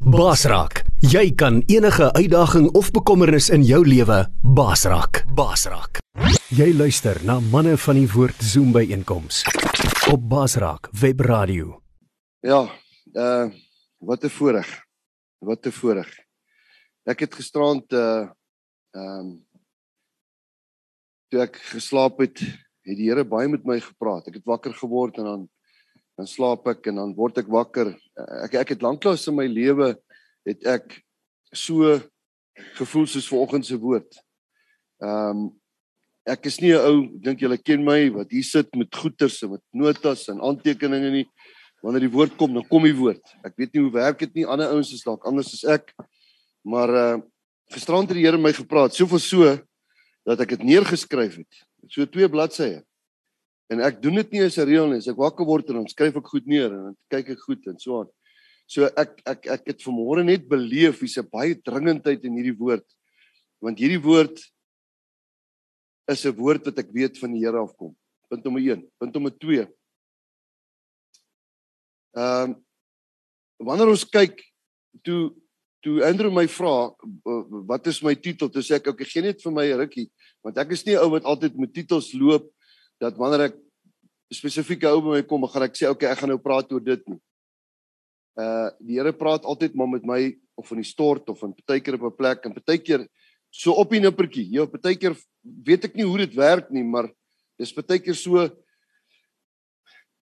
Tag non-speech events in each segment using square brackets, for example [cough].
Basraak, jy kan enige uitdaging of bekommernis in jou lewe basraak. Basraak. Jy luister na manne van die woord Zoom by einkoms op Basraak Webradio. Ja, uh wat 'n voorreg. Wat 'n voorreg. Ek het gisteraand uh ehm um, toe ek geslaap het, het die Here baie met my gepraat. Ek het wakker geword en dan dan slaap ek en dan word ek wakker. Ek ek het lanklaas in my lewe het ek so gevoel soos vanoggend se woord. Ehm um, ek is nie 'n ou dink julle ken my wat hier sit met goeters en met notas en aantekeninge nie. Wanneer die woord kom, dan kom die woord. Ek weet nie hoe werk dit nie. Ander ouens is dalk anders as ek. Maar uh gisterand het die Here my gepraat, soveel so dat ek dit neergeskryf het. So twee bladsye. En ek doen dit nie as 'n reël nie. As ek wakker word en dan skryf ek goed neer en dan kyk ek goed en so aan. So ek ek ek het vanmôre net beleef hier's 'n baie dringendheid in hierdie woord. Want hierdie woord is 'n woord wat ek weet van die Here afkom. Punt nommer 1, punt nommer 2. Ehm um, wanneer ons kyk toe toe Andrew my vra wat is my titel, toe sê ek okay, gee net vir my rukkie, want ek is nie 'n ou wat altyd met titels loop dat wanneer ek spesifieke ou by my kom, gaan ek sê okay, ek gaan nou praat oor dit nie. Uh die Here praat altyd maar met my of van die stort of van partykeer op 'n plek en partykeer so op die nippertjie. Ja, partykeer weet ek nie hoe dit werk nie, maar dis partykeer so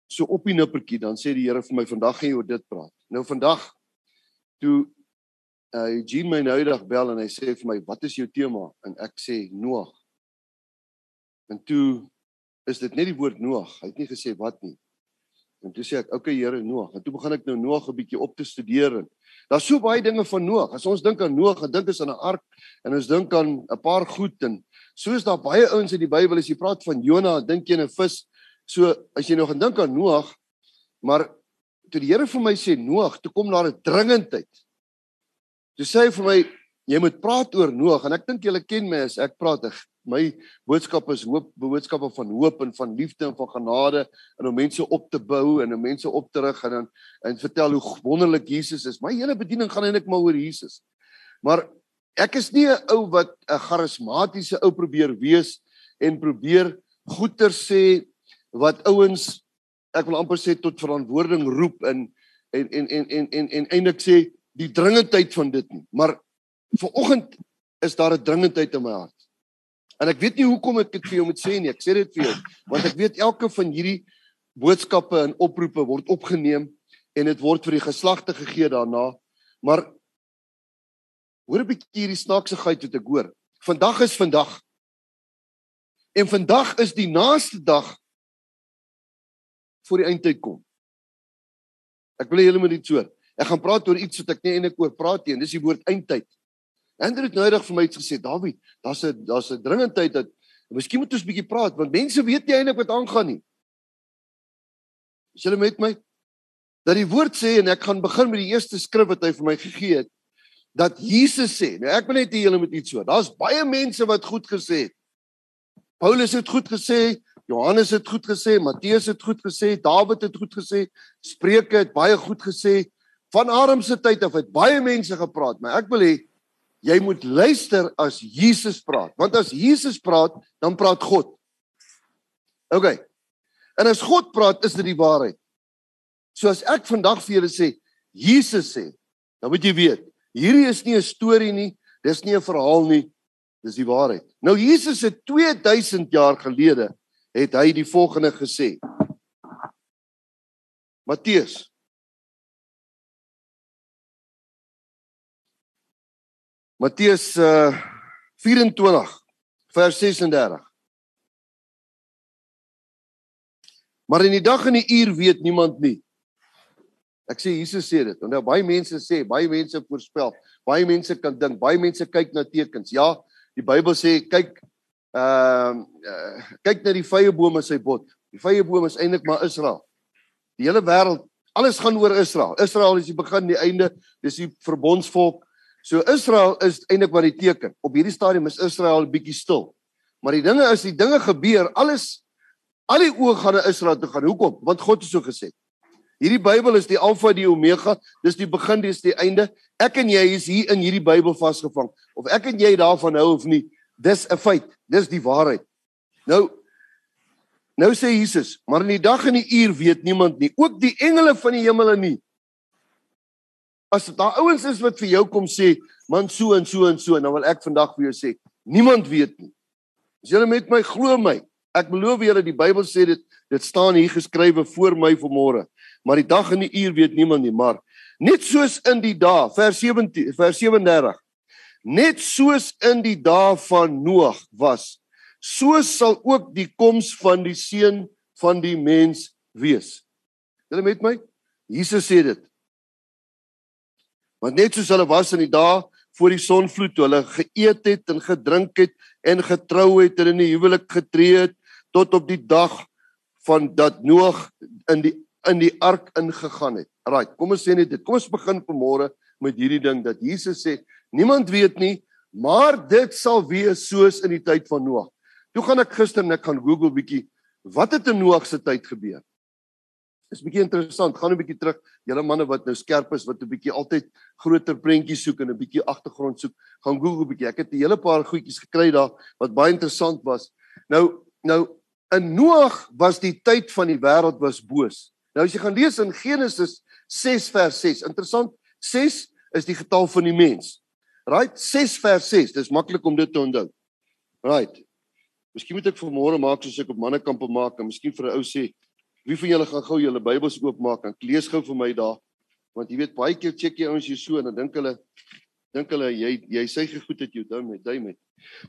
so op die nippertjie dan sê die Here vir my vandag gaan jy oor dit praat. Nou vandag toe uh Eugene my nou eendag bel en hy sê vir my, "Wat is jou tema?" en ek sê Noag. En toe is dit net die woord Noag. Hy het nie gesê wat nie. En toe sê ek, "Oké okay, Here, Noag." En toe begin ek nou Noag 'n bietjie op te studeer en daar's so baie dinge van Noag. As ons dink aan Noag, dan dink ons aan 'n ark en ons dink aan 'n paar goed en so is daar baie ouens in die Bybel as jy praat van Jona, dink jy aan 'n vis. So as jy nog gaan dink aan Noag, maar toe die Here vir my sê Noag, toe kom daar 'n dringendheid. Toe sê hy vir my, jy moet praat oor Noag en ek dink julle ken my as ek praat my boodskap is hoop boodskappe van hoop en van liefde en van genade en om mense op te bou en om mense op te rig en dan en vertel hoe wonderlik Jesus is. My hele bediening gaan eintlik maar oor Jesus. Maar ek is nie 'n ou wat 'n charismatiese ou probeer wees en probeer goeie sê wat ouens ek wil amper sê tot verantwoording roep en en en en en en, en eintlik sê die dringendheid van dit nie. Maar vir oggend is daar 'n dringendheid in my hart. En ek weet nie hoekom ek dit vir jou moet sê nie. Ek sê dit vir jou want ek weet elke van hierdie boodskappe en oproepe word opgeneem en dit word vir die geslagte gegee daarna. Maar hoor 'n bietjie hierdie snaaksigheid wat ek hoor. Vandag is vandag. En vandag is die naaste dag voor die eindtyd kom. Ek wil julle moet dit so. Ek gaan praat oor iets wat ek nie eintlik oor praat nie dis die woord eindtyd. Andrew het noudag vir my iets gesê, Dawie, daar's 'n daar's 'n dringendheid dat miskien moet ons bietjie praat want mense weet nie eintlik wat aangaan nie. Is julle met my? Dat die woord sê en ek gaan begin met die eerste skrif wat hy vir my gegee het dat Jesus sê. Nou ek wil net hê julle moet iets so. Daar's baie mense wat goed gesê het. Paulus het goed gesê, Johannes het goed gesê, Matteus het goed gesê, Dawid het goed gesê, Spreuke het baie goed gesê. Van Adam se tyd af het baie mense gepraat, maar ek wil hê jy moet luister as Jesus praat, want as Jesus praat, dan praat God. OK. En as God praat, is dit die waarheid. So as ek vandag vir julle sê Jesus sê, dan moet jy weet, hierdie is nie 'n storie nie, dis nie 'n verhaal nie, dis die waarheid. Nou Jesus het 2000 jaar gelede het hy die volgende gesê. Matteus Matteus uh 24 vers 36. Maar in die dag en die uur weet niemand nie. Ek sê Jesus sê dit. Nou baie mense sê, baie mense voorspel, baie mense kan dink, baie mense kyk na tekens. Ja, die Bybel sê kyk ehm uh, kyk na die vrye bome sy bot. Die vrye boom is eintlik maar Israel. Die hele wêreld, alles gaan oor Israel. Israel is die begin, die einde, dis die verbondsvolk. So Israel is eintlik wat die teken. Op hierdie stadium is Israel bietjie stil. Maar die dinge is die dinge gebeur, alles al die oë gaan na Israel toe gaan. Hoekom? Want God het so gesê. Hierdie Bybel is die Alfa die Omega, dis die begin, dis die einde. Ek en jy is hier in hierdie Bybel vasgevang. Of ek en jy daarvan hou of nie, dis 'n feit. Dis die waarheid. Nou nou sê Jesus, maar in die dag en die uur weet niemand nie, ook die engele van die hemele nie. As daar ouens is wat vir jou kom sê, man so en so en so, dan wil ek vandag vir jou sê, niemand weet nie. As julle met my glo my, ek beloof julle die Bybel sê dit, dit staan hier geskrywe voor my vanmôre. Maar die dag en die uur weet niemand nie, maar net soos in die dae, vers 17, vers 37. Net soos in die dae van Noag was, so sal ook die koms van die seun van die mens wees. Julle met my? Jesus sê dit. Want net soos hulle was in die dae voor die sonvloed toe hulle geëet het en gedrink het en getrou het en in die huwelik getree het tot op die dag van dat Noag in die in die ark ingegaan het. Right, kom ons sê net dit. Kom ons begin vanmôre met hierdie ding dat Jesus sê niemand weet nie, maar dit sal wees soos in die tyd van Noag. Toe gaan ek gister net gaan Google bietjie wat het in Noag se tyd gebeur. Is bietjie interessant. Gaan 'n bietjie terug. Julle manne wat nou skerp is wat 'n bietjie altyd groter prentjies soek en 'n bietjie agtergrond soek, gaan Google bietjie. Ek het 'n hele paar goedjies gekry daar wat baie interessant was. Nou nou in Noag was die tyd van die wêreld was boos. Nou as jy gaan lees in Genesis 6 vers 6. Interessant. 6 is die getal van die mens. Right? 6 vers 6. Dis maklik om dit te onthou. Right. Miskien moet ek vanmôre maak soos ek op mannekampe maak en miskien vir 'n ou sê, wie van julle gaan gou julle Bybels oopmaak en lees gou vir my daar. Want jy weet baie keer check jy ouens hier so en dan dink hulle dink hulle jy jy sê ge goed het jou duim met duim met.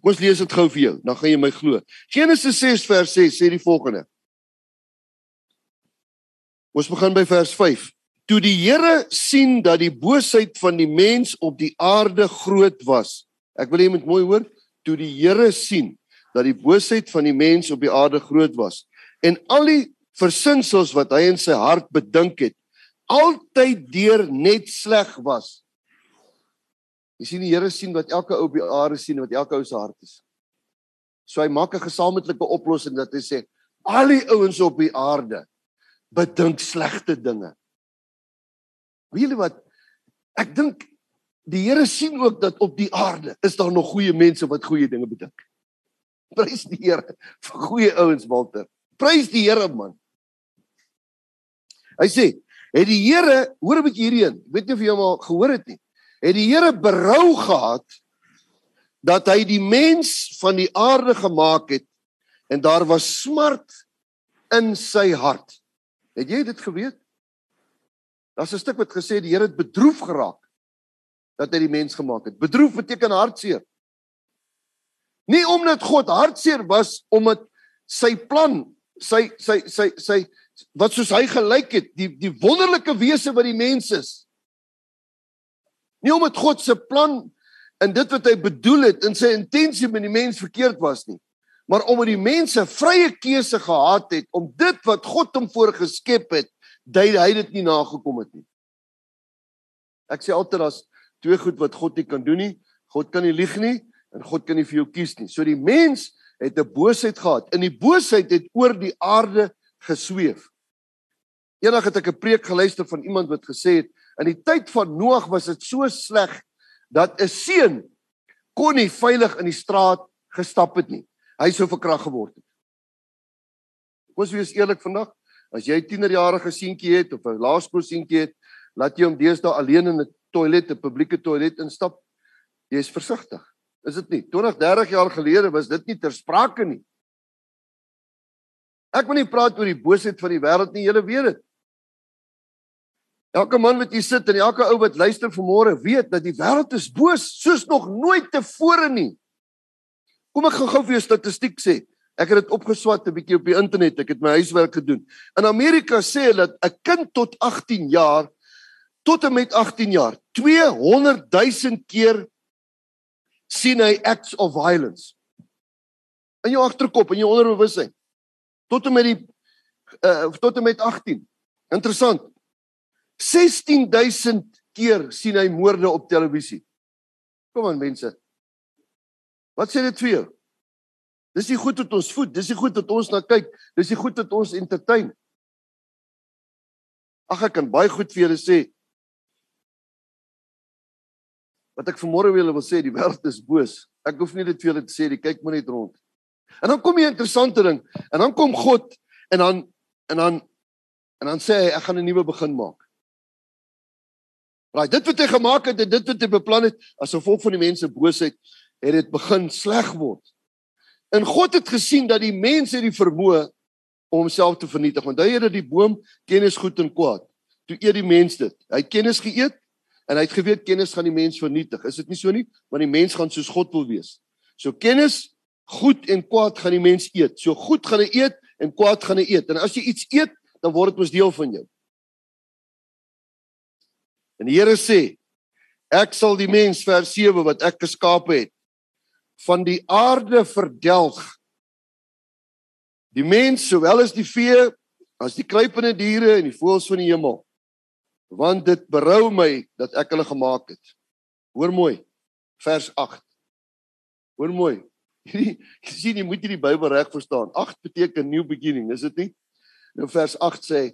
Kom ons lees dit gou vir jou, dan gaan jy my glo. Genesis 6 vers 6 sê die volgende. Ons begin by vers 5. Toe die Here sien dat die boosheid van die mens op die aarde groot was. Ek wil hê jy moet mooi hoor, toe die Here sien dat die boosheid van die mens op die aarde groot was en al die versinsels wat hy in sy hart bedink het altyd deur net sleg was. Jy sien die Here sien wat elke ou op die aarde sien wat elke ou se hart is. So hy maak 'n gesamentlike oplossing dat hy sê al die ouens op die aarde bedink slegte dinge. Weet julle wat? Ek dink die Here sien ook dat op die aarde is daar nog goeie mense wat goeie dinge bedink. Prys die Here vir goeie ouens Walter. Prys die Here man. Hy sê, het die Here, hoor 'n bietjie hierheen. Ek weet nie of jy hom al gehoor het nie. Het die Here berou gehad dat hy die mens van die aarde gemaak het en daar was smart in sy hart. Het jy dit geweet? Daar's 'n stuk wat gesê die Here het bedroef geraak dat hy die mens gemaak het. Bedroef beteken hartseer. Nie omdat God hartseer was omdat sy plan, sy sy sy sy wat soos hy gelyk het, die die wonderlike wese wat die mens is. Nie omdat God se plan en dit wat hy bedoel het in sy intensie met die mens verkeerd was nie, maar omdat die mense vrye keuse gehad het om dit wat God hom voorgeskep het, dui hy dit nie nagekom het nie. Ek sê altyd as twee goed wat God nie kan doen nie, God kan nie lieg nie en God kan nie vir jou kies nie. So die mens het 'n boosheid gehad. In die boosheid het oor die aarde gesweef. Eendag het ek 'n preek geluister van iemand wat gesê het in die tyd van Noag was dit so sleg dat 'n seun kon nie veilig in die straat gestap het nie. Hy sou verkrag geword het. Ons wees eerlik vandag. As jy 'n tienerjarige seentjie het of 'n laerskool seentjie het, laat jy hom deesdae alleen in 'n toilet, 'n publieke toilet instap. Jy is versigtig. Is dit nie? 20, 30 jaar gelede was dit nie ter sprake nie. Ek wil nie praat oor die boosheid van die wêreld nie, julle weet dit. Elke man wat hier sit en elke ou wat luister vanmôre weet dat die wêreld is boos soos nog nooit tevore nie. Kom ek gaan gou vir jou statistiek sê. Ek het dit opgeswat 'n bietjie op die internet. Ek het my huiswerk gedoen. In Amerika sê hulle dat 'n kind tot 18 jaar tot en met 18 jaar 200 000 keer sien hy acts of violence in jou agterkop in jou onderbewussyn tot en met die uh, tot en met 18 interessant 16000 keer sien hy moorde op televisie kom aan mense wat sê dit vir jou dis nie goed wat ons voed dis nie goed wat ons na kyk dis nie goed wat ons entertain Ag ek kan baie goed vir julle sê. Wat ek vanmôre wil wil sê, die wêreld is boos. Ek hoef nie dit vir julle te sê, die kyk maar net rond. En dan kom jy 'n interessante ding, en dan kom God en dan en dan en dan sê hy ek gaan 'n nuwe begin maak. Raai, dit wat hy gemaak het, dit wat hy beplan het, as gevolg van die mense boosheid, het dit begin sleg word. En God het gesien dat die mense die vermoë om homself te vernietig. Hy het dat die boom kennis goed en kwaad. Toe eet die mens dit. Hy het kennis geëet en hy het geweet kennis gaan die mens vernietig. Is dit nie so nie? Want die mens gaan soos God wil wees. So kennis goed en kwaad gaan die mens eet. So goed gaan hy eet en kwaad gaan hy eet. En as jy iets eet, dan word dit mos deel van jou. En die Here sê, ek sal die mens vers 7 wat ek geskaap het van die aarde verdelg. Die mens sowel as die vee, as die kruipende diere en die voëls van die hemel. Want dit berou my dat ek hulle gemaak het. Hoor mooi. Vers 8. Hoor mooi. Hierdie [laughs] sien jy moet jy die Bybel reg verstaan. 8 beteken new beginning, is dit nie? Nou vers 8 sê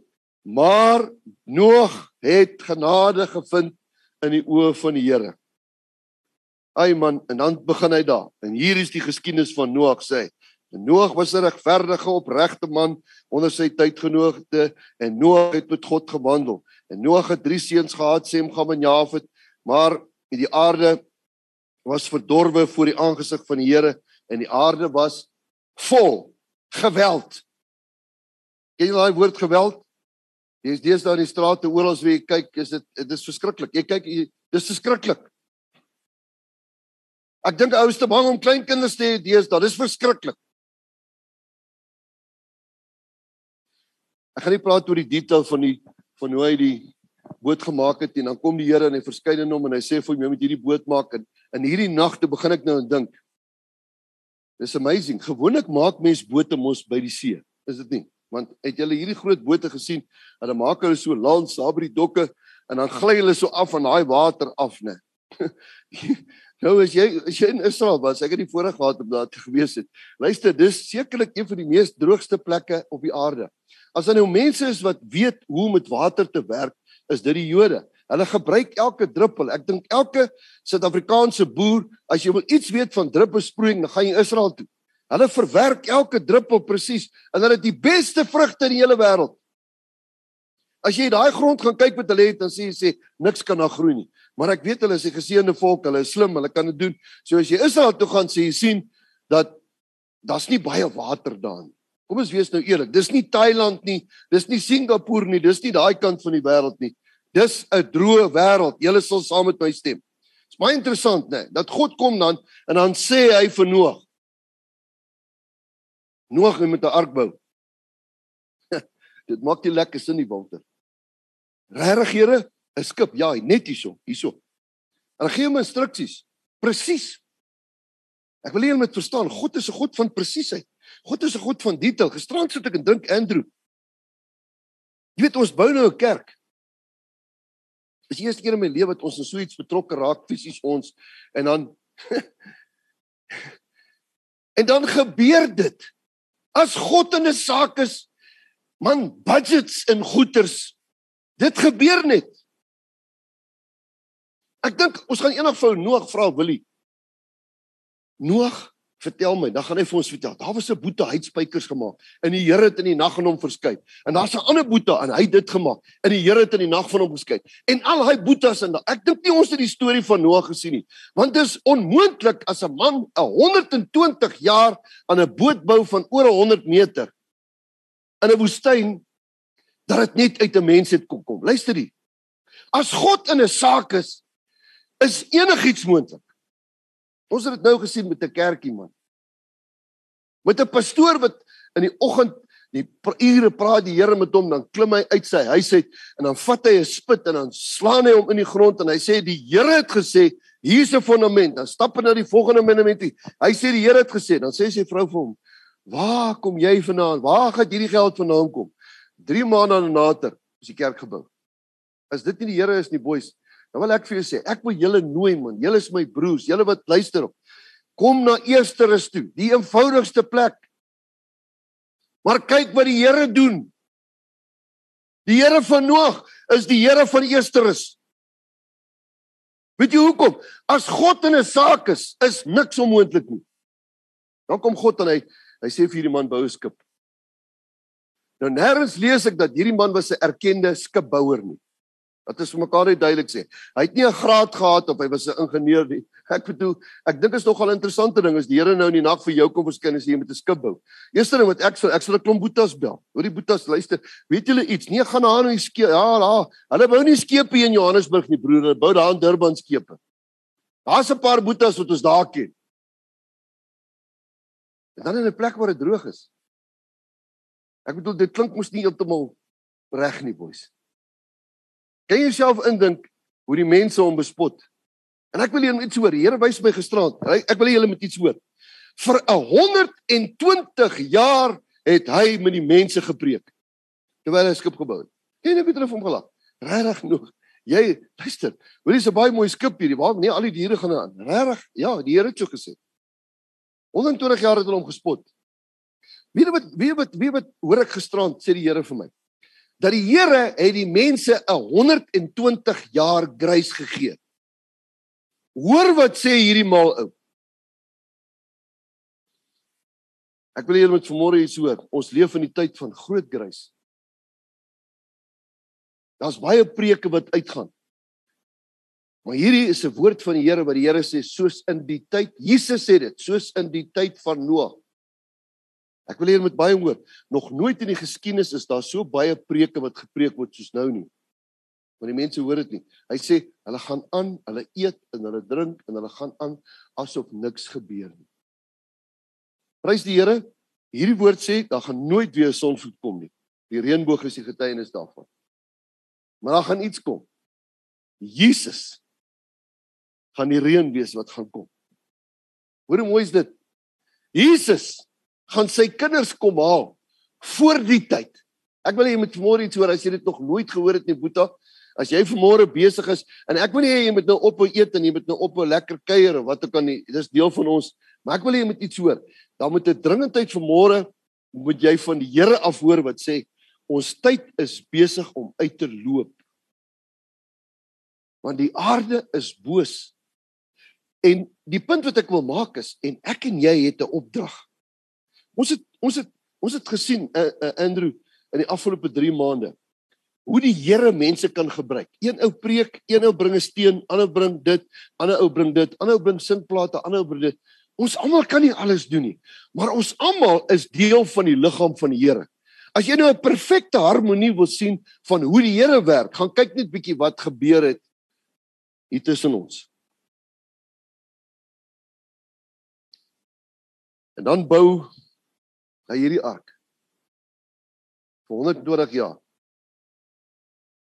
Maar Noag het genade gevind in die oë van die Here. Ai man, en dan begin hy daar. En hier is die geskiedenis van Noag sê. En Noag was 'n regverdige, opregte man onder sy tydgenote en Noag het met God gewandel. En Noag het drie seuns gehad, Sem, Gam en Jafet, maar die aarde was verdorwe voor die aangesig van die Here en die aarde was vol geweld. Ken jy daai woord geweld? Jy is deesdae in die strate oral as jy kyk, is dit dit is verskriklik. Jy kyk, dis verskriklik. Ek dink ouers te bang om klein kinders te hê deesdae. Dis verskriklik. Ek gaan nie praat oor die detail van die van hoe hy die boot gemaak het en dan kom die Here en hy verskyn in hom en hy sê vir hom jy moet hierdie boot maak en in hierdie nagte begin ek nou dink. Dis amazing. Gewoonlik maak mens bote mos by die see. Is dit nie? Want het julle hierdie groot bote gesien? Hulle maak hulle so langs daar by die dokke en dan gly hulle so af van daai water af, né? [laughs] nou as jy as jy in Israel was, ek het die voorreg gehad om daar te gewees het. Luister, dis sekerlik een van die mees droogste plekke op die aarde. As daar nou mense is wat weet hoe om met water te werk, is dit die Jode. Hulle gebruik elke druppel. Ek dink elke Suid-Afrikaanse boer, as jy wil iets weet van druppelsproeiing, dan gaan jy Israel toe. Hulle verwerk elke druppel presies en hulle het die beste vrugte in die hele wêreld. As jy daai grond gaan kyk wat hulle het, dan sê jy sê niks kan daar groei nie. Maar ek weet hulle is 'n geseënde volk, hulle is slim, hulle kan dit doen. So as jy Israel toe gaan, sê jy sien dat daar's nie baie water daar nie. Kom ons wees nou eerlik, dis nie Thailand nie, dis nie Singapore nie, dis nie daai kant van die wêreld nie. Dis 'n droë wêreld. Julle sal saam met my stem. Dit's baie interessant, né, dat God kom dan en dan sê hy vir Noag, Noag moet 'n ark bou. [laughs] Dit maak nie lekker sin nie, Walter. Regtig, Here, 'n skip, ja, net hierso, hierso. En gee hom instruksies. Presies. Ek wil hê julle moet verstaan, God is 'n God van presisheid. God is 'n God van detail. Gisterand sit ek en dink Andrew. Jy weet ons bou nou 'n kerk. Dis die eerste keer in my lewe wat ons in so iets betrokke raak fisies ons en dan [laughs] en dan gebeur dit. As God in 'n saak is, man, budgets en goederes. Dit gebeur net. Ek dink ons gaan eendag vir Noag vra Willie. Noag, vertel my, dan gaan hy vir ons vertel. Daar was 'n boete uitspykers gemaak en die Here het in die nag aan hom verskyn. En daar's 'n ander boete en hy het dit gemaak en die Here het in die nag van hom verskyn. En al hy boetes en ek dink nie ons het die storie van Noag gesien nie. Want dit is onmoontlik as 'n man 'n 120 jaar aan 'n boot bou van oor 100 meter in 'n woestyn dat dit net uit 'n mens het kom kom. Luister hier. As God in 'n saak is, is enigiets moontlik. Ons het dit nou gesien met 'n kerkie man. Met 'n pastoor wat in die oggend die ure praat die Here met hom, dan klim hy uit sy huis uit en dan vat hy 'n spit en dan slaan hy hom in die grond en hy sê die Here het gesê hier's 'n fondament. Dan stap hy na die volgende monument. Hy sê die Here het gesê, dan sê sy vrou vir hom: "Waar kom jy vandaan? Waar gaan hierdie geld vandaan kom?" 3 maande later is die kerk gebou. As dit nie die Here is nie, boys, Dan wil ek vir julle sê, ek wil julle nooi man. Julle is my broers, julle wat luister op. Kom na Eersterus toe, die eenvoudigste plek. Maar kyk wat die Here doen. Die Here van Noag is die Here van Eersterus. Weet jy hoekom? As God in 'n saak is, is niks onmoontlik nie. Dan kom God en hy hy sê vir hierdie man bou 'n skip. Nou nêrens lees ek dat hierdie man was 'n erkende skipbouer nie. Dat is vir mekaar net duidelik sê. Hy het nie 'n graad gehad of hy was 'n ingenieur nie. [laughs] Ek bedoel, ek dink is nogal 'n interessante ding as die Here nou in die nag vir jou kom verskyn as jy met 'n skip bou. Eerste ding wat ek sal ek sal 'n klomp boetas bel. Hoor die boetas luister, weet julle iets? Nee, gaan na aan die skip. Ja, ja. Hulle bou nie skepe in Johannesburg nie, broer. Hulle bou daar in Durban skepe. Daar's 'n paar boetas wat ons daar ken. En dan in 'n plek waar dit droog is. Ek bedoel dit klink mos nie heeltemal reg nie, boys. Kan jy jouself indink hoe die mense hom bespot? En ek wil julle iets hoor. Die Here wys my gisterand. Ek wil julle met iets hoor. Vir 120 jaar het hy met die mense gepreek terwyl hy skip gebou het. Ken jy Pieter van gelag? Regtig nog. Jy luister. Hoor dis 'n baie mooi skip hierdie. Waar nie al die diere gaan aan. Regtig? Ja, die Here het so gesê. 120 jaar het hulle hom gespot. Weet wat weet wie weet hoor ek gisterand sê die Here vir my dat die Here het die mense 'n 120 jaar grys gegee. Hoor wat sê hierdie maal ou. Ek wil julle met vanmôre iets hoor. Ons leef in die tyd van groot grys. Daar's baie preke wat uitgaan. Maar hierdie is 'n woord van die Here wat die Here sê soos in die tyd Jesus sê dit, soos in die tyd van Noag. Ek wil hier met baie hoor. Nog nooit in die geskiedenis is daar so baie preke wat gepreek word soos nou nie. Want die mense hoor dit nie. Hy sê hulle gaan aan, hulle eet en hulle drink en hulle gaan aan asof niks gebeur nie. Prys die Here. Hierdie woord sê daar gaan nooit weer sonvloed kom nie. Die reënboog is die getuienis daarvan. Maar daar gaan iets kom. Jesus gaan die reën wees wat gaan kom. Hoe mooi is dit? Jesus gaan sy kinders kom haal voor die tyd. Ek wil hê jy moet môre iets hoor as jy dit nog nooit gehoor het nie, Boeta. As jy môre besig is en ek wil nie hê jy moet nou ophou eet en jy moet nou ophou lekker kuier of wat ook al nie. Dis deel van ons. Maar ek wil hê jy moet iets hoor. Daar moet 'n dringendheid vir môre moet jy van die Here af hoor wat sê ons tyd is besig om uit te loop. Want die aarde is boos. En die punt wat ek wil maak is en ek en jy het 'n opdrag. Ons het ons het ons het gesien uh, uh, Andrew in die afgelope 3 maande hoe die Here mense kan gebruik. Een ou preek, een ou bring 'n steen, ander bring dit, ander ou bring dit, ander ou bring singplate, ander ou bring dit. Ons almal kan nie alles doen nie, maar ons almal is deel van die liggaam van die Here. As jy nou 'n perfekte harmonie wil sien van hoe die Here werk, gaan kyk net bietjie wat gebeur het hier tussen ons. En dan bou hy hierdie ark vir 120 jaar.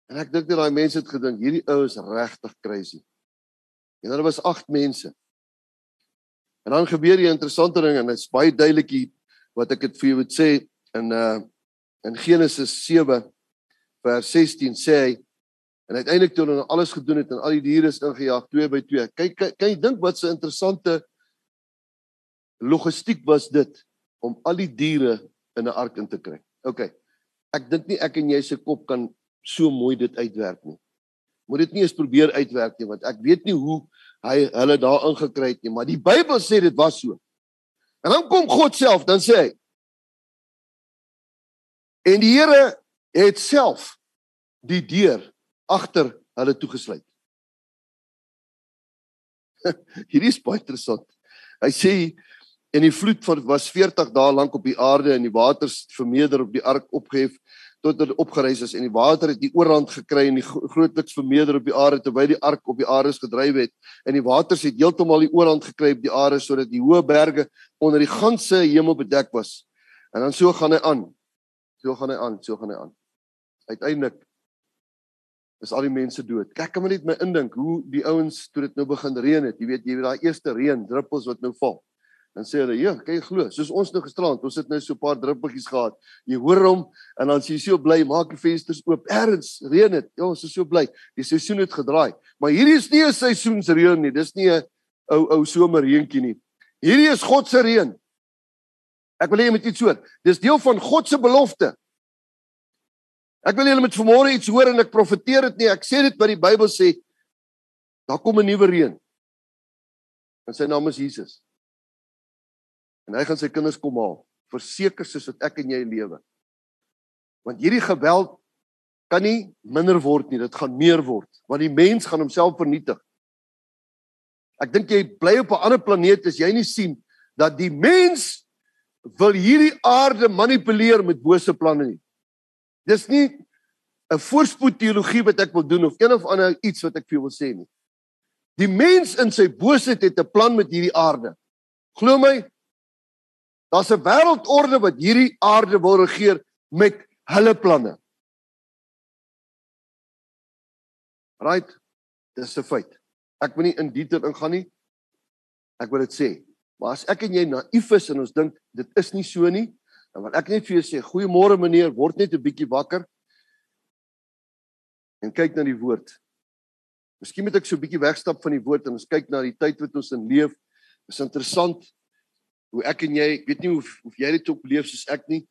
En ek dink net daai mense het gedink hierdie ou is regtig crazy. En daar was 8 mense. En dan gebeur die interessante ding en dit is baie duidelik hier wat ek dit vir jou moet sê in uh in Genesis 7 vers 16 sê hy en uiteindelik toe hulle alles gedoen het en al die diere is ingejaag 2 by 2. Kyk kan jy dink wat so 'n interessante logistiek was dit om al die diere in 'n ark in te kry. OK. Ek dink nie ek en jy se kop kan so mooi dit uitwerk nie. Moet dit nie eens probeer uitwerk nie want ek weet nie hoe hy hulle daar ingekry het nie, maar die Bybel sê dit was so. En dan kom God self, dan sê hy En die Here het self die deur agter hulle toegesluit. [laughs] Hierdie is baie interessant. Hy sê En die vloed was 40 dae lank op die aarde en die waters vermeerder op die ark opgehef tot dit opgereis is en die water het die oorrand gekry en die grootliks vermeerder op die aarde terwyl die ark op die aarde gedryf het en die waters het heeltemal die oorrand gekry op die aarde sodat die hoë berge onder die ganse hemel bedek was. En dan so gaan hy aan. So gaan hy aan, so gaan hy aan. Uiteindelik is al die mense dood. Kyk kan maar net my indink hoe die ouens toe dit nou begin reën het. Jy weet jy weet daai eerste reën druppels wat nou val. Dan sê hulle, "Ja, kyk glo, soos ons nou gisterand, ons het nou so 'n paar druppeltjies gehad. Jy hoor hom en dan sê jy so bly, maak die vensters oop. Erns, reën dit. Ja, ons is so bly. Die seisoen het gedraai. Maar hierdie is nie 'n seisoensreën nie. Dis nie 'n ou ou somerreentjie nie. Hierdie is God se reën. Ek wil hê jy moet iets hoor. Dis deel van God se belofte. Ek wil julle met vanmôre iets hoor en ek profeteer dit nie. Ek sê dit wat die Bybel sê. Daar kom 'n nuwe reën. En sy naam is Jesus. En hy gaan sy kinders kom haal, verseker soos wat ek en jy lewe. Want hierdie geweld kan nie minder word nie, dit gaan meer word, want die mens gaan homself vernietig. Ek dink jy bly op 'n ander planeet as jy nie sien dat die mens wil hierdie aarde manipuleer met bose planne nie. Dis nie 'n voorspoed teologie wat ek wil doen of een of ander iets wat ek vir jou wil sê nie. Die mens in sy boosheid het 'n plan met hierdie aarde. Glo my, daar's 'n wêreldorde wat hierdie aarde wil regeer met hulle planne. Right? Dis 'n feit. Ek wil nie in detail ingaan nie. Ek wil dit sê. Maar as ek en jy naïef is en ons dink dit is nie so nie, dan wil ek net vir jou sê, goeiemôre meneer, word net 'n bietjie wakker. En kyk na die woord. Miskien moet ek so 'n bietjie wegstap van die woord en ons kyk na die tyd wat ons in leef. Dit is interessant hoe ek en jy, ek weet nie of of jy dit op leef soos ek nie.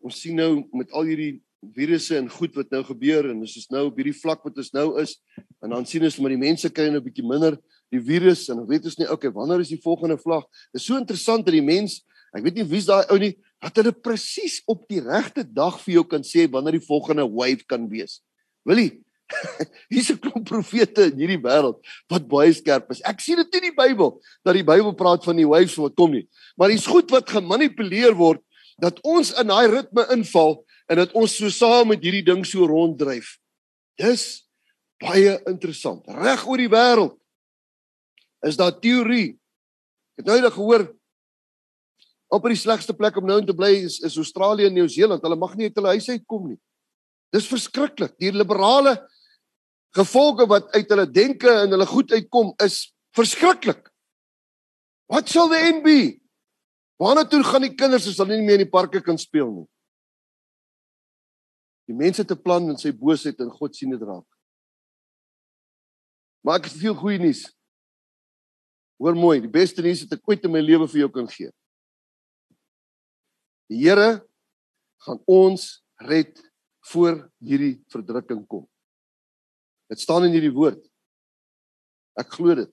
Ons sien nou met al hierdie virusse en goed wat nou gebeur en ons is nou op hierdie vlak wat ons nou is en dan sien ons maar die mense kry nou 'n bietjie minder die virus en dan weet ons nie okay wanneer is die volgende vlak dit is so interessant dat die mens ek weet nie wie's daai ou nie dat hulle presies op die regte dag vir jou kan sê wanneer die volgende wave kan wees wil jy [laughs] hier's 'n klomp profete in hierdie wêreld wat baie skerp is ek sien dit in die Bybel dat die Bybel praat van die waves wat kom nie maar dis goed wat gemanipuleer word dat ons in daai ritme inval en dat ons so saam met hierdie ding so ronddryf. Dis baie interessant. Reg oor die wêreld is daar teorie. Ek het nou net gehoor op die slegste plek om nou in te bly is, is Australië en Nieu-Seeland. Hulle mag nie uit hulle huise uitkom nie. Dis verskriklik. Die liberale gevolge wat uit hulle denke en hulle goed uitkom is verskriklik. Wat sal die end be? Waarna toe gaan die kinders as hulle nie meer in die parke kan speel nie? Die mense 'n plan in sy boosheid en God sien dit raak. Maar ek het veel goeie nuus. Hoor mooi, die beste nuus wat ek ooit in my lewe vir jou kan gee. Die Here gaan ons red voor hierdie verdrukking kom. Dit staan in hierdie woord. Ek glo dit.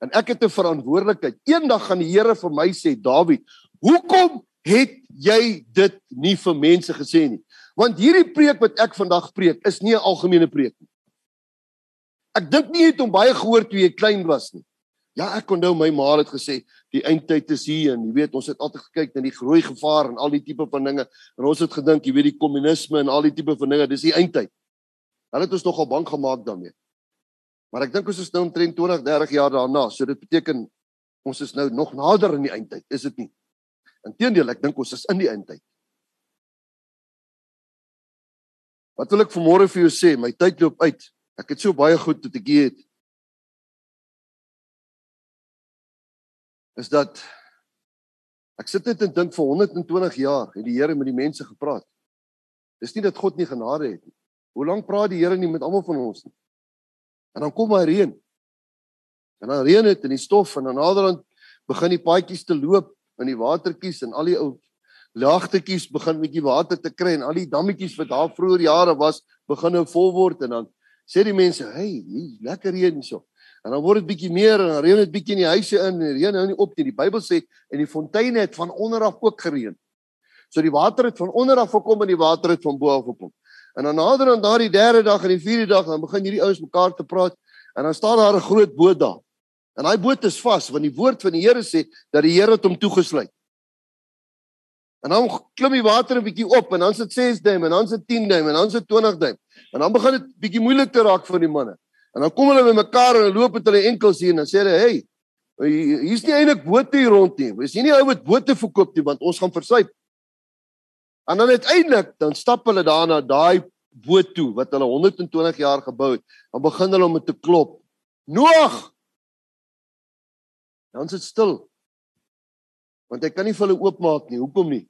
En ek het 'n verantwoordelikheid. Eendag gaan die Here vir my sê, Dawid, hoekom het jy dit nie vir mense gesê nie? Want hierdie preek wat ek vandag preek is nie 'n algemene preek nie. Ek dink nie jy het hom baie gehoor toe jy klein was nie. Ja, ek onthou my ma het gesê die eindtyd is hier en jy weet ons het altyd gekyk na die groei gevaar en al die tipe van dinge en ons het gedink jy weet die kommunisme en al die tipe van dinge dis die eindtyd. Hulle het ons nogal bang gemaak daarmee. Maar ek dink ons is nou omtrent 20, 30 jaar daarna, so dit beteken ons is nou nog nader aan die eindtyd, is dit nie? Inteendeel, ek dink ons is in die eindtyd. Wat wil ek vanmôre vir jou sê? My tyd loop uit. Ek het so baie goed wat ek hier het. Is dat ek sit net en dink vir 120 jaar het die Here met die mense gepraat. Dis nie dat God nie genade het nie. Hoe lank praat die Here nie met almal van ons nie? En dan kom hy reën. En dan reën dit in die stof en dan naderhand begin die paadjies te loop in die watertjies en al die ou laagtetjies begin bietjie water te kry en al die dammetjies wat daar vroeër jare was begin nou vol word en dan sê die mense, "Hey, hier lekker reën hierso." En dan word dit bietjie meer en dan reën dit bietjie in die huise in en reën nou nie op nie. Die Bybel sê en die fonteine het van onder af ook gereën. So die water het van onder af gekom en die water het van bo af gekom. En dan nader aan daardie derde dag en die vierde dag dan begin hierdie ouens mekaar te praat en dan staan daar 'n groot boot daar. En daai boot is vas want die woord van die Here sê dat die Here hom toegesluit. En dan klim die water 'n bietjie op en dan sit 6 duim en dan sit 10 duim en dan sit 20 duim. En dan begin dit bietjie moeilik te raak vir die manne. En dan kom hulle by mekaar en loop met hulle enkels hier en dan sê hulle, "Hey, hier's nie eintlik bote hier rond nie. Ons sien nie ou wat bote verkoop nie want ons gaan versuip." En dan uiteindelik dan stap hulle daar na daai boot toe wat hulle 120 jaar gebou het. Dan begin hulle om dit te klop. Noag. Dan sit stil. Want hy kan nie vir hulle oopmaak nie. Hoekom nie?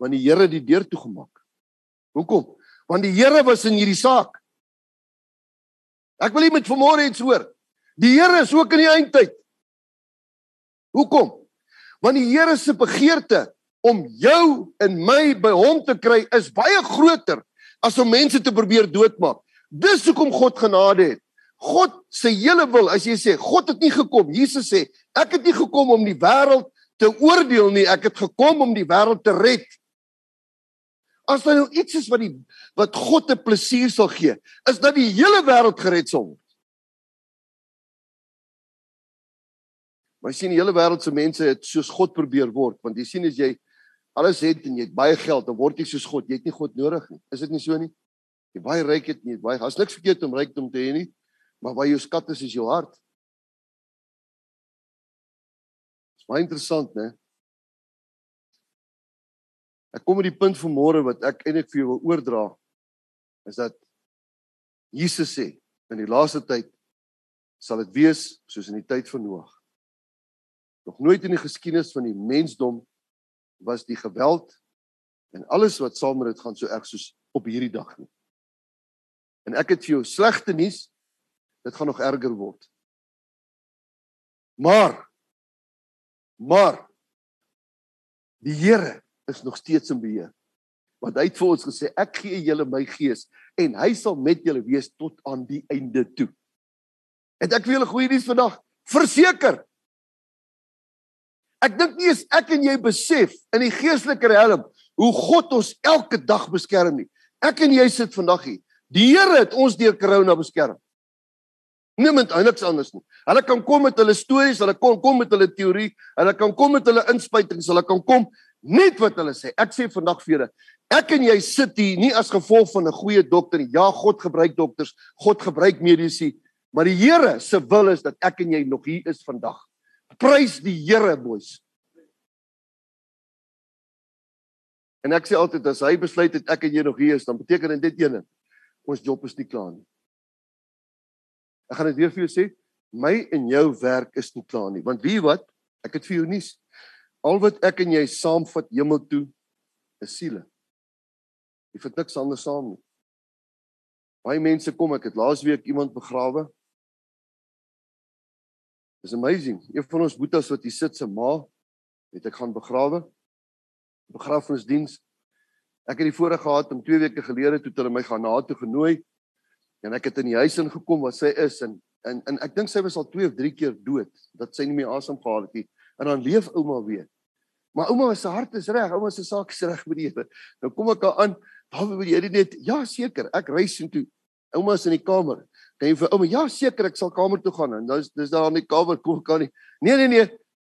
want die Here het die deur toegemaak. Hoekom? Want die Here was in hierdie saak. Ek wil net met vanmôre iets hoor. Die Here is ook in die eindtyd. Hoekom? Want die Here se begeerte om jou en my by hom te kry is baie groter as om mense te probeer doodmaak. Dis hoekom God genade het. God se hele wil, as jy sê God het nie gekom, Jesus sê, ek het nie gekom om die wêreld te oordeel nie, ek het gekom om die wêreld te red. As daar nou iets is wat die wat God te plesier sal gee, is dat die hele wêreld gered sal word. Maar sien die hele wêreld se mense het soos God probeer word, want jy sien as jy alles het en jy het baie geld, dan word jy soos God. Jy het nie God nodig nie. Is dit nie so nie? Jy baie ryk het nie, baie has niks verkeerd om rykdom te hê nie, maar waar jou skat is, is jou hart. Dis baie interessant, né? Ek kom met die punt van môre wat ek eintlik vir jou wil oordra is dat Jesus sê in die laaste tyd sal dit wees soos in die tyd van Noag. Nog nooit in die geskiedenis van die mensdom was die geweld en alles wat saam met dit gaan so erg soos op hierdie dag nie. En ek het vir jou slegte nuus, dit gaan nog erger word. Maar maar die Here is nog steeds in beheer. Want hy het vir ons gesê ek gee julle my gees en hy sal met julle wees tot aan die einde toe. Het ek vir julle goeie nuus vandag? Verseker, Ek dink nie as ek en jy besef in die geestelike riem hoe God ons elke dag beskerm nie. Ek en jy sit vandag hier. Die Here het ons deur corona beskerm. Niemand niks anders nie. Hulle kan kom met hulle stories, hulle kan kom met hulle teorie, hulle kan kom met hulle inspuitings, hulle kan kom net wat hulle sê. Ek sê vandag vir julle, ek en jy sit hier nie as gevolg van 'n goeie dokter nie. Ja, God gebruik dokters, God gebruik mediese, maar die Here se wil is dat ek en jy nog hier is vandag. Prys die Here, boys. En ek sê altyd as hy besluit het ek en jy nog hier is, dan beteken dit dit ene. Ons job is nie klaar nie. Ek gaan dit weer vir jou sê, my en jou werk is nie klaar nie, want wie wat? Ek het vir jou nuus. Al wat ek en jy saamvat hemel toe is siele. Jy vat niks anders saam nie. Baie mense kom, ek het laasweek iemand begrawe It's amazing. Een van ons boetas wat hier sit se ma het ek gaan begrawe. Begrafnisdiens. Ek het die voorreg gehad om 2 weke gelede toe hulle my gaan na toe genooi en ek het in die huis ingekom waar sy is en en, en ek dink sy was al 2 of 3 keer dood dat sy nie meer asem gehad het nie. En dan leef ouma weer. Maar ouma se hart is reg, ouma se saak is reg met die Here. Nou kom ek aan, daar wil jy net ja seker, ek reis intoe. Ouma is in die kamer. Kan jy vir ouma, ja seker ek sal kamer toe gaan en dis dis daar in die kamer kom kan nie. Nee nee nee.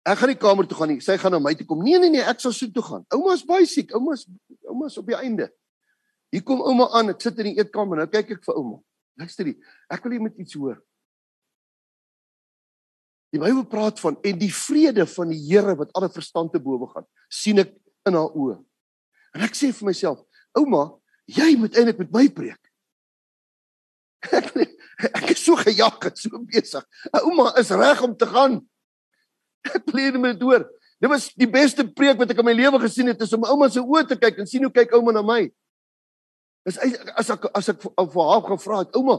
Ek gaan nie kamer toe gaan nie. Sy gaan na my toe kom. Nee nee nee, ek sal so toe gaan. Ouma's baie siek. Ouma's ouma's op die einde. Hier kom ouma aan. Ek sit in die eetkamer nou kyk ek vir ouma. Luister jy. Ek wil jy met iets hoor. Die Bybel praat van en die vrede van die Here wat alle verstand te bowe gaan, sien ek in haar oë. En ek sê vir myself, ouma, jy moet eintlik met my preek. [laughs] Ek [laughs] ek is so gejaag en so besig. Ouma is reg om te gaan. Ek pleeg met door. Dit was die beste preek wat ek in my lewe gesien het, is om ouma se oë te kyk en sien hoe kyk ouma na my. Is as ek as ek vir haar gevra het, ouma,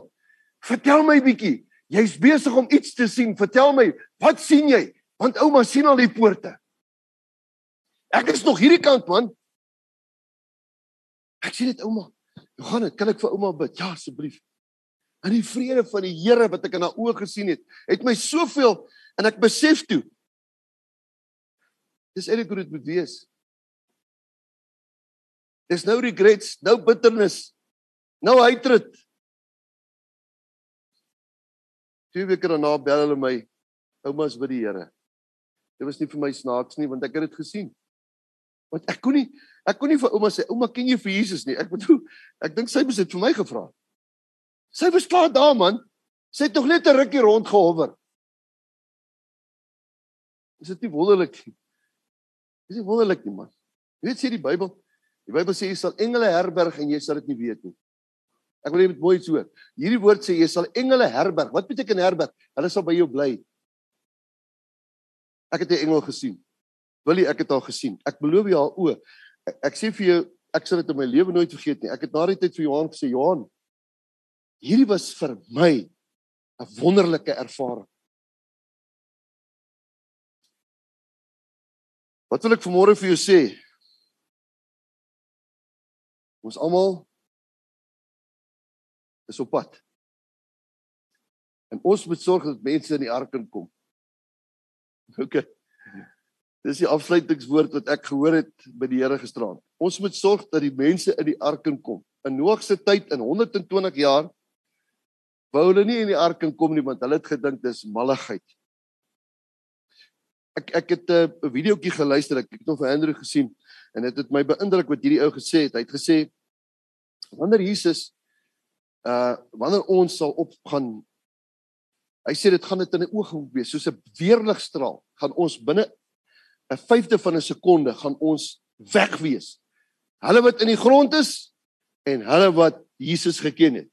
vertel my bietjie. Jy's besig om iets te sien. Vertel my, wat sien jy? Want ouma sien al die poorte. Ek is nog hierdie kant man. Ek sien dit ouma. Dit? Kan ek vir ouma bid? Ja, asseblief. En die vrede van die Here wat ek in haar oë gesien het, het my soveel en ek besef toe. Dis eintlik hoe dit moet wees. There's no regrets, no bitterness, no hatred. Twee weke daarna bel hulle my, ouma's by die Here. Dit was nie vir my snaaks nie want ek het dit gesien. Want ek kon nie ek kon nie vir ouma sê, "Ouma, ken jy vir Jesus nie?" Ek bedoel, ek dink sy moes dit vir my gevra het. Sy was klaar daar man. Sy het tog net 'n rukkie rond gehover. Is dit nie wonderlik nie? Is dit wonderlik nie man? Jy weet sê die Bybel, die Bybel sê jy sal engele herberg en jy sal dit nie weet nie. Ek wil net mooi iets hoor. Hierdie woord sê jy sal engele herberg. Wat beteken herberg? Hulle sal by jou bly. Ek het 'n engel gesien. Wil jy ek het haar gesien? Ek beloof jou haar oë. Ek, ek sê vir jou, ek sal dit in my lewe nooit vergeet nie. Ek het na die tyd vir Johan gesê, Johan, hierdie was vir my 'n wonderlike ervaring. Wat wil ek vanmôre vir jou sê? Ons almal is op pad. En ons moet sorg dat mense in die ark kom. OK. Dis die afsluitingswoord wat ek gehoor het by die Here gisterand. Ons moet sorg dat die mense in die ark kom. In Noag se tyd in 120 jaar wou hulle nie in die ark kom nie want hulle het gedink dis malligheid. Ek ek het 'n videoetjie geluister, ek het hom vir Andrew gesien en dit het, het my beïndruk wat hierdie ou gesê het. Hy het gesê wanneer Jesus uh wanneer ons sal opgaan hy sê dit gaan dit in 'n oomblik wees soos 'n weerligstraal gaan ons binne 'n vyfde van 'n sekonde gaan ons weg wees. Hulle wat in die grond is en hulle wat Jesus geken het.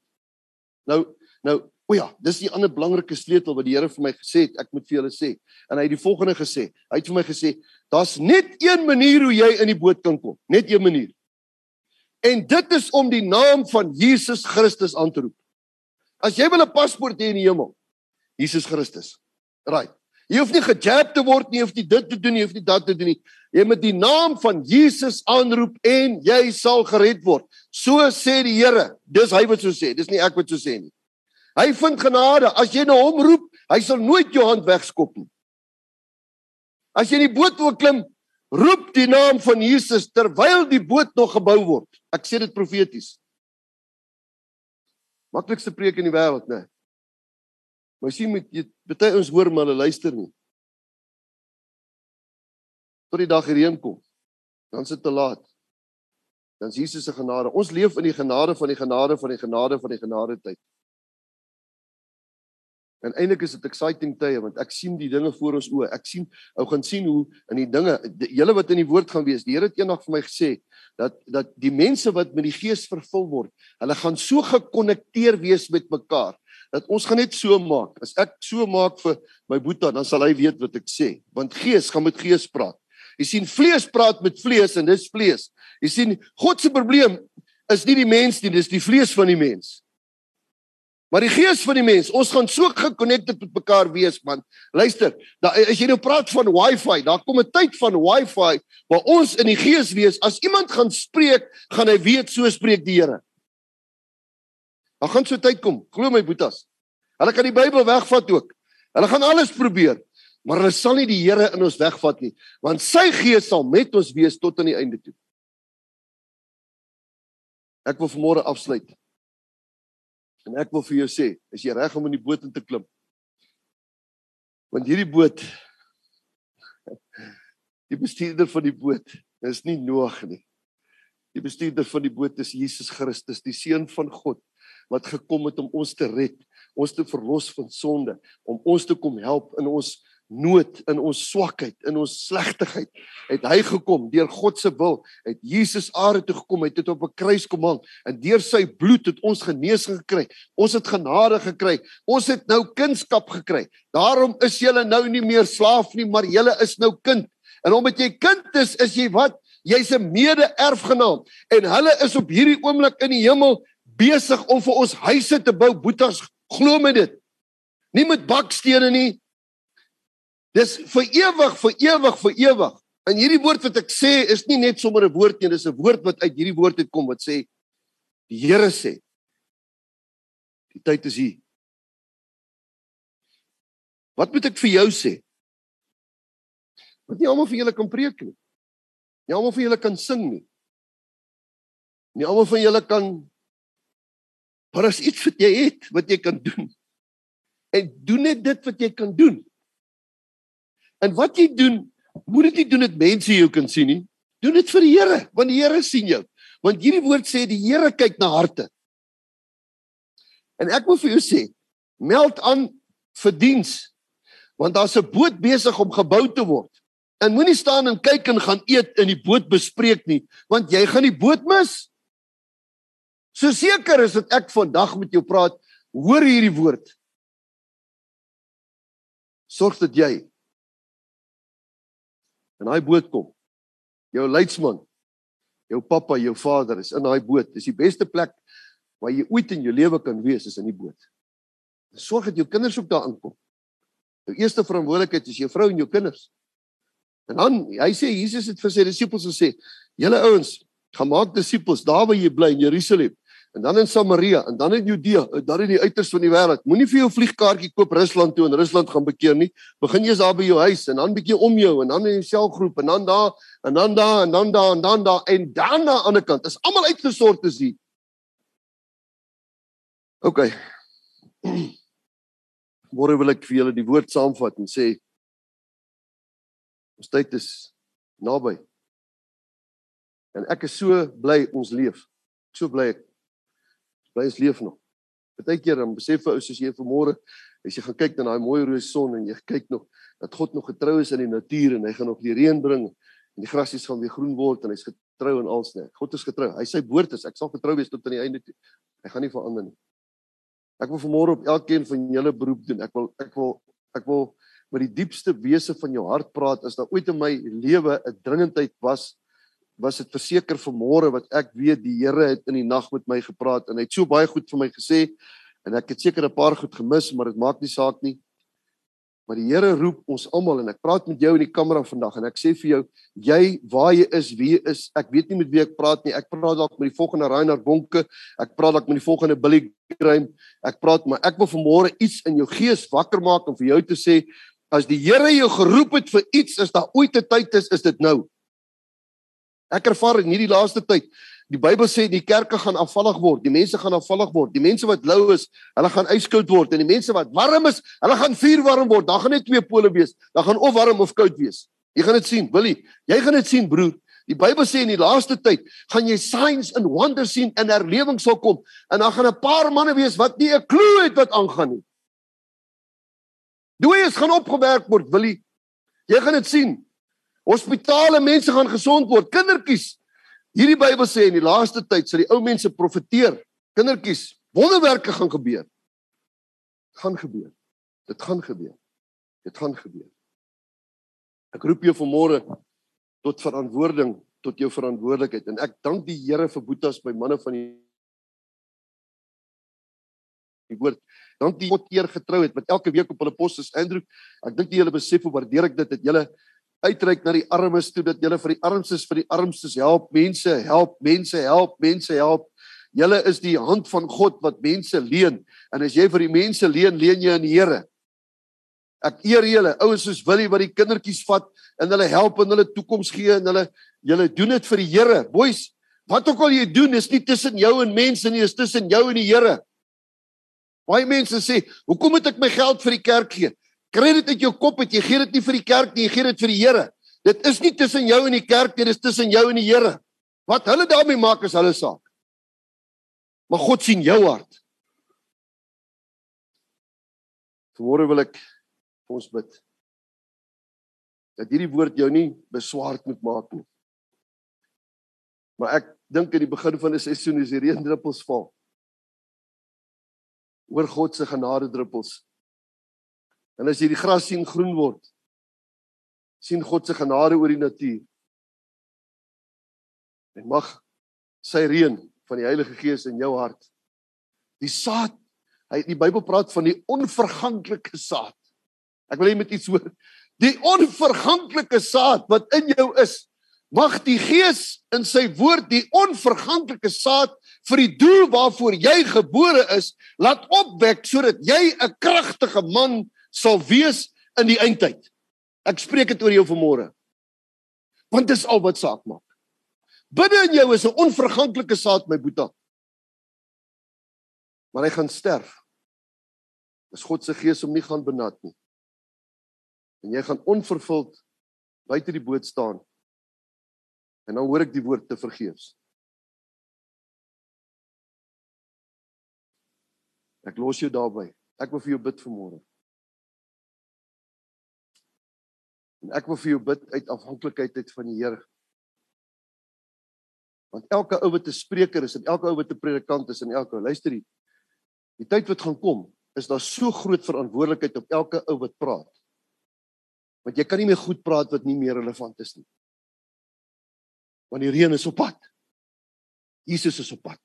Nou nou o ja, dis die ander belangrike sleutel wat die Here vir my gesê het, ek moet vir julle sê. En hy het die volgende gesê. Hy het vir my gesê, daar's net een manier hoe jy in die boot kan kom, net een manier. En dit is om die naam van Jesus Christus aan te roep. As jy wil 'n paspoort hê in die hemel, Jesus Christus. Right. Jy hoef nie gejab te word nie, jy hoef nie dit te doen nie, jy hoef nie dat te doen nie. Jy moet die naam van Jesus aanroep en jy sal gered word. So sê die Here. Dis hy wat so sê. Dis nie ek wat so sê nie. Hy vind genade. As jy na hom roep, hy sal nooit jou hand wegskop nie. As jy in die boot wil klim, roep die naam van Jesus terwyl die boot nog gebou word. Ek sê dit profeties. Maklikste preek in die wêreld, né? Maar sien met jy baie ons hoor maar hulle luister nie. Tot die dag hierheen kom. Dan is dit te laat. Dan is Jesus se genade. Ons leef in die genade van die genade van die genade van die genade tyd. En eintlik is dit exciting tye want ek sien die dinge voor ons oë. Ek sien ou gaan sien hoe in die dinge julle wat in die woord gaan wees. Die Here het eendag vir my gesê dat dat die mense wat met die Gees vervul word, hulle gaan so gekonnekteer wees met mekaar dat ons gaan net so maak. As ek so maak vir my boetie, dan sal hy weet wat ek sê, want Gees gaan met Gees praat. Jy sien vlees praat met vlees en dis vlees. Jy sien God se probleem is nie die mens nie, dis die vlees van die mens. Maar die gees van die mens, ons gaan so gekonnekteerd met mekaar wees man. Luister, da as jy nou praat van wifi, daar kom 'n tyd van wifi waar ons in die gees wees. As iemand gaan spreek, gaan hy weet so spreek die Here. Daar gaan so tyd kom, glo my boetas. Hulle kan die Bybel wegvat ook. Hulle gaan alles probeer, maar hulle sal nie die Here in ons wegvat nie, want sy gees sal met ons wees tot aan die einde toe. Ek wil vanmôre afsluit. En ek wil vir jou sê, is jy reg om in die boot in te klim? Want hierdie boot [laughs] die bestuurder van die boot is nie Noag nie. Die bestuurder van die boot is Jesus Christus, die seun van God wat gekom het om ons te red, ons te verlos van sonde, om ons te kom help in ons nood in ons swakheid, in ons slegtigheid, het hy gekom deur God se wil, het Jesus aarde toe gekom, het dit op 'n kruis kom hang en deur sy bloed het ons genesing gekry. Ons het genade gekry. Ons het nou kindskap gekry. Daarom is jy nou nie meer slaaf nie, maar jy is nou kind. En omdat jy kind is, is jy wat? Jy's 'n mede-erfgenaam en hulle is op hierdie oomblik in die hemel besig om vir ons huise te bou. Boetas, glo my dit. Nie met bakstene nie, Dis vir ewig, vir ewig, vir ewig. En hierdie woord wat ek sê is nie net sommer 'n woord nie, dis 'n woord wat uit hierdie woord uitkom wat sê die Here sê die tyd is hier. Wat moet ek vir jou sê? Wat nie almal vir julle kan preek nie. Nie almal vir julle kan sing nie. Nie almal van julle kan Maar as iets wat jy het, wat jy kan doen. En doen net dit wat jy kan doen. En wat jy doen, moet dit nie doen dat mense jou kan sien nie. Doen dit vir die Here, want die Here sien jou. Want hierdie woord sê die Here kyk na harte. En ek wil vir jou sê, meld aan vir diens. Want daar's 'n boot besig om gebou te word. En moenie staan en kyk en gaan eet in die boot bespreek nie, want jy gaan die boot mis. So seker is dit ek vandag met jou praat, hoor hierdie woord. Sorg dat jy in daai boot kom. Jou leidsman, jou pappa, jou vader is in daai boot. Dis die beste plek waar jy ooit in jou lewe kan wees is in die boot. Sorg dat jou kinders ook daar aankom. Jou eerste verantwoordelikheid is jou vrou en jou kinders. En dan, hy sê Jesus het vir sy disippels gesê: "Julle ouens, gaan maak disippels daar waar jy bly in Jerusalem en dan in Samaria en dan in Judea en dan in die uiters van die wêreld. Moenie vir jou vliegkaartjie koop Rusland toe en Rusland gaan bekeer nie. Begin eers daar by jou huis en dan bietjie om jou en dan in jou selgroep en dan daar en dan daar en dan daar en dan daar en dan aan die ander kant. Is almal uitgesort is hier. OK. [clears throat] Môre wil ek vir julle die woord saamvat en sê ons tyd is naby. En ek is so bly ons leef. So bly ek bly ons leef nog. Partykeer dan besef ou soos jy vanmôre as jy gaan kyk na daai mooi rooi son en jy kyk nog dat God nog getrou is in die natuur en hy gaan nog die reën bring en die grasies gaan weer groen word en hy's getrou in alles net. God is getrou. Hy sê woord is ek sal getrou wees tot aan die einde toe. Hy gaan nie verander nie. Ek wil vanmôre op elkeen van julle beroep doen. Ek wil ek wil ek wil met die diepste wese van jou hart praat as daar ooit in my lewe 'n dringendheid was was dit verseker vanmôre wat ek weet die Here het in die nag met my gepraat en hy het so baie goed vir my gesê en ek het seker 'n paar goed gemis maar dit maak nie saak nie. Maar die Here roep ons almal en ek praat met jou in die kamera vandag en ek sê vir jou jy waar jy is wie jy is ek weet nie met wie ek praat nie ek praat dalk met die volgende Reinhard Bonke ek praat dalk met die volgende Billy Graham ek praat maar ek wil vanmôre iets in jou gees wakker maak om vir jou te sê as die Here jou geroep het vir iets is daar ooit 'n tyd is is dit nou Ek ervaar in hierdie laaste tyd, die Bybel sê die kerke gaan afvallig word, die mense gaan afvallig word, die mense wat lou is, hulle gaan yskoud word en die mense wat warm is, hulle gaan vuurwarm word. Daar gaan net twee pole wees. Daar gaan of warm of koud wees. Jy gaan dit sien, Willie. Jy gaan dit sien, broer. Die Bybel sê in die laaste tyd gaan jy signs and wonders sien en herlewing sal kom en dan gaan 'n paar manne wees wat nie 'n klou het wat aangaan nie. Dooies gaan opgewerk word, Willie. Jy gaan dit sien. Hospitale mense gaan gesond word, kindertjies. Hierdie Bybel sê in die laaste tyd sal die ou mense profeteer. Kindertjies, wonderwerke gaan gebeur. Gaan gebeur. Dit gaan gebeur. Dit gaan gebeur. Ek roep jou vanmôre tot verantwoording, tot jou verantwoordelikheid en ek dank die Here vir boetas by manne van die die woord. Dank die God eer getrou het met elke week op hulle pos is Andrew. Ek dink jy hulle besef hoe waardeer ek dit dat julle uitreik na die armes toe dat julle vir die armstes vir die armstes help, mense help, mense help, mense help. Julle is die hand van God wat mense leen en as jy vir die mense leen, leen jy aan die Here. Ek eer julle, ouens soos Willie wat die kindertjies vat en hulle help en hulle toekoms gee en hulle julle doen dit vir die Here. Boys, wat ook al jy doen, is nie tussen jou en mense nie, is tussen jou en die Here. Baie mense sê, "Hoekom moet ek my geld vir die kerk gee?" Kry dit uit jou kop uit. Jy gee dit nie vir die kerk nie, jy gee dit vir die Here. Dit is nie tussen jou en die kerk nie, dit is tussen jou en die Here. Wat hulle daarmee maak is hulle saak. Maar God sien jou hart. Vanmôre wil ek vir ons bid. Dat hierdie woord jou nie beswaard moet maak nie. Maar ek dink in die begin van 'n seisoen is die reendruppels val. Oor God se genade druppels En as jy die gras sien groen word, sien God se genade oor die natuur. En mag sy reën van die Heilige Gees in jou hart. Die saad, hy die Bybel praat van die onverganklike saad. Ek wil hê jy moet iets hoor. Die onverganklike saad wat in jou is, mag die Gees in sy woord die onverganklike saad vir die doel waarvoor jy gebore is, laat opwek sodat jy 'n kragtige man sal wees in die eindtyd. Ek spreek dit oor jou vanmôre. Want dis al wat saak maak. Binne in jou is 'n onverganklike saad my boetie. Maar hy gaan sterf. Dis God se gees om nie gaan benat nie. En jy gaan onvervuld buite die boot staan. En dan hoor ek die woord te vergeefs. Ek los jou daarby. Ek wil vir jou bid vanmôre. En ek wil vir jou bid uit afhanklikheid uit van die Here. Want elke ou wat 'n spreker is en elke ou wat 'n predikant is en elke ou luister hier. Die tyd wat gaan kom, is daar so groot verantwoordelikheid op elke ou wat praat. Want jy kan nie meer goed praat wat nie meer relevant is nie. Want die reën is op pad. Jesus is op pad.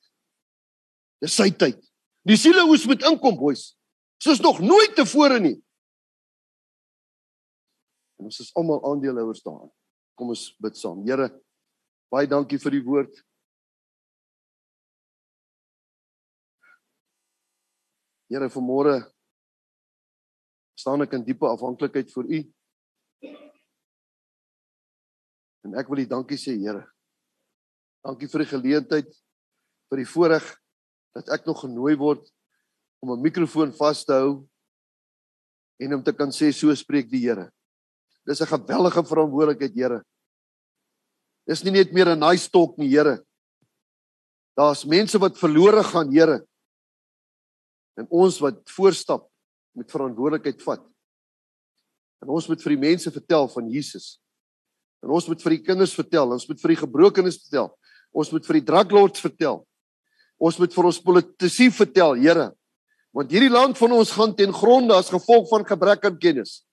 Dis sy tyd. Die siele oes moet inkom, boys. Soos nog nooit tevore nie. En ons is almal aandeelhouers daarin. Kom ons bid saam. Here, baie dankie vir die woord. Here, vanmôre staan ek in diepe afhanklikheid vir U. En ek wil U dankie sê, Here. Dankie vir die geleentheid, vir die voorreg dat ek nog genooi word om 'n mikrofoon vas te hou en om te kan sê so spreek die Here. Dis 'n geweldige verantwoordelikheid, Here. Dis nie net meer 'n nice talk nie, Here. Daar's mense wat verlore gaan, Here. En ons wat voorstap met verantwoordelikheid vat. En ons moet vir die mense vertel van Jesus. En ons moet vir die kinders vertel, ons moet vir die gebrokenes vertel. Ons moet vir die druglords vertel. Ons moet vir ons politici vertel, Here. Want hierdie land van ons gaan ten gronde as gevolg van gebrek aan kennis.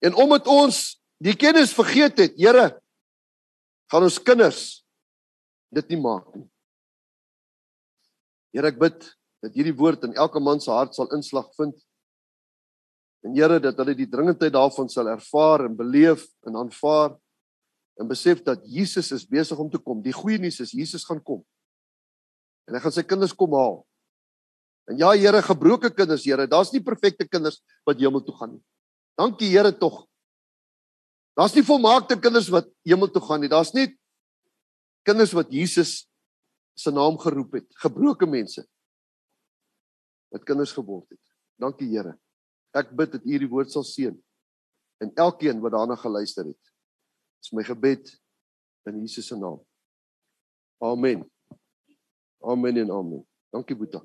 En omdat ons die kennis vergeet het, Here, gaan ons kinders dit nie maak nie. Here, ek bid dat hierdie woord in elke man se hart sal inslag vind. En Here, dat hulle die dringendheid daarvan sal ervaar en beleef en aanvaar en besef dat Jesus is besig om te kom. Die goeie nuus is Jesus gaan kom. En hy gaan sy kinders kom haal. En ja Here, gebroke kinders, Here, daar's nie perfekte kinders wat hemel toe gaan nie. Dankie Here tog. Daar's nie volmaakte kinders wat hemel toe gaan nie. Daar's net kinders wat Jesus se naam geroep het, gebroke mense wat kinders geword het. Dankie Here. Ek bid dat U hierdie woord sal seën en elkeen wat daarna geluister het. Dis my gebed in Jesus se naam. Amen. Amen en amen. Dankie Boeta.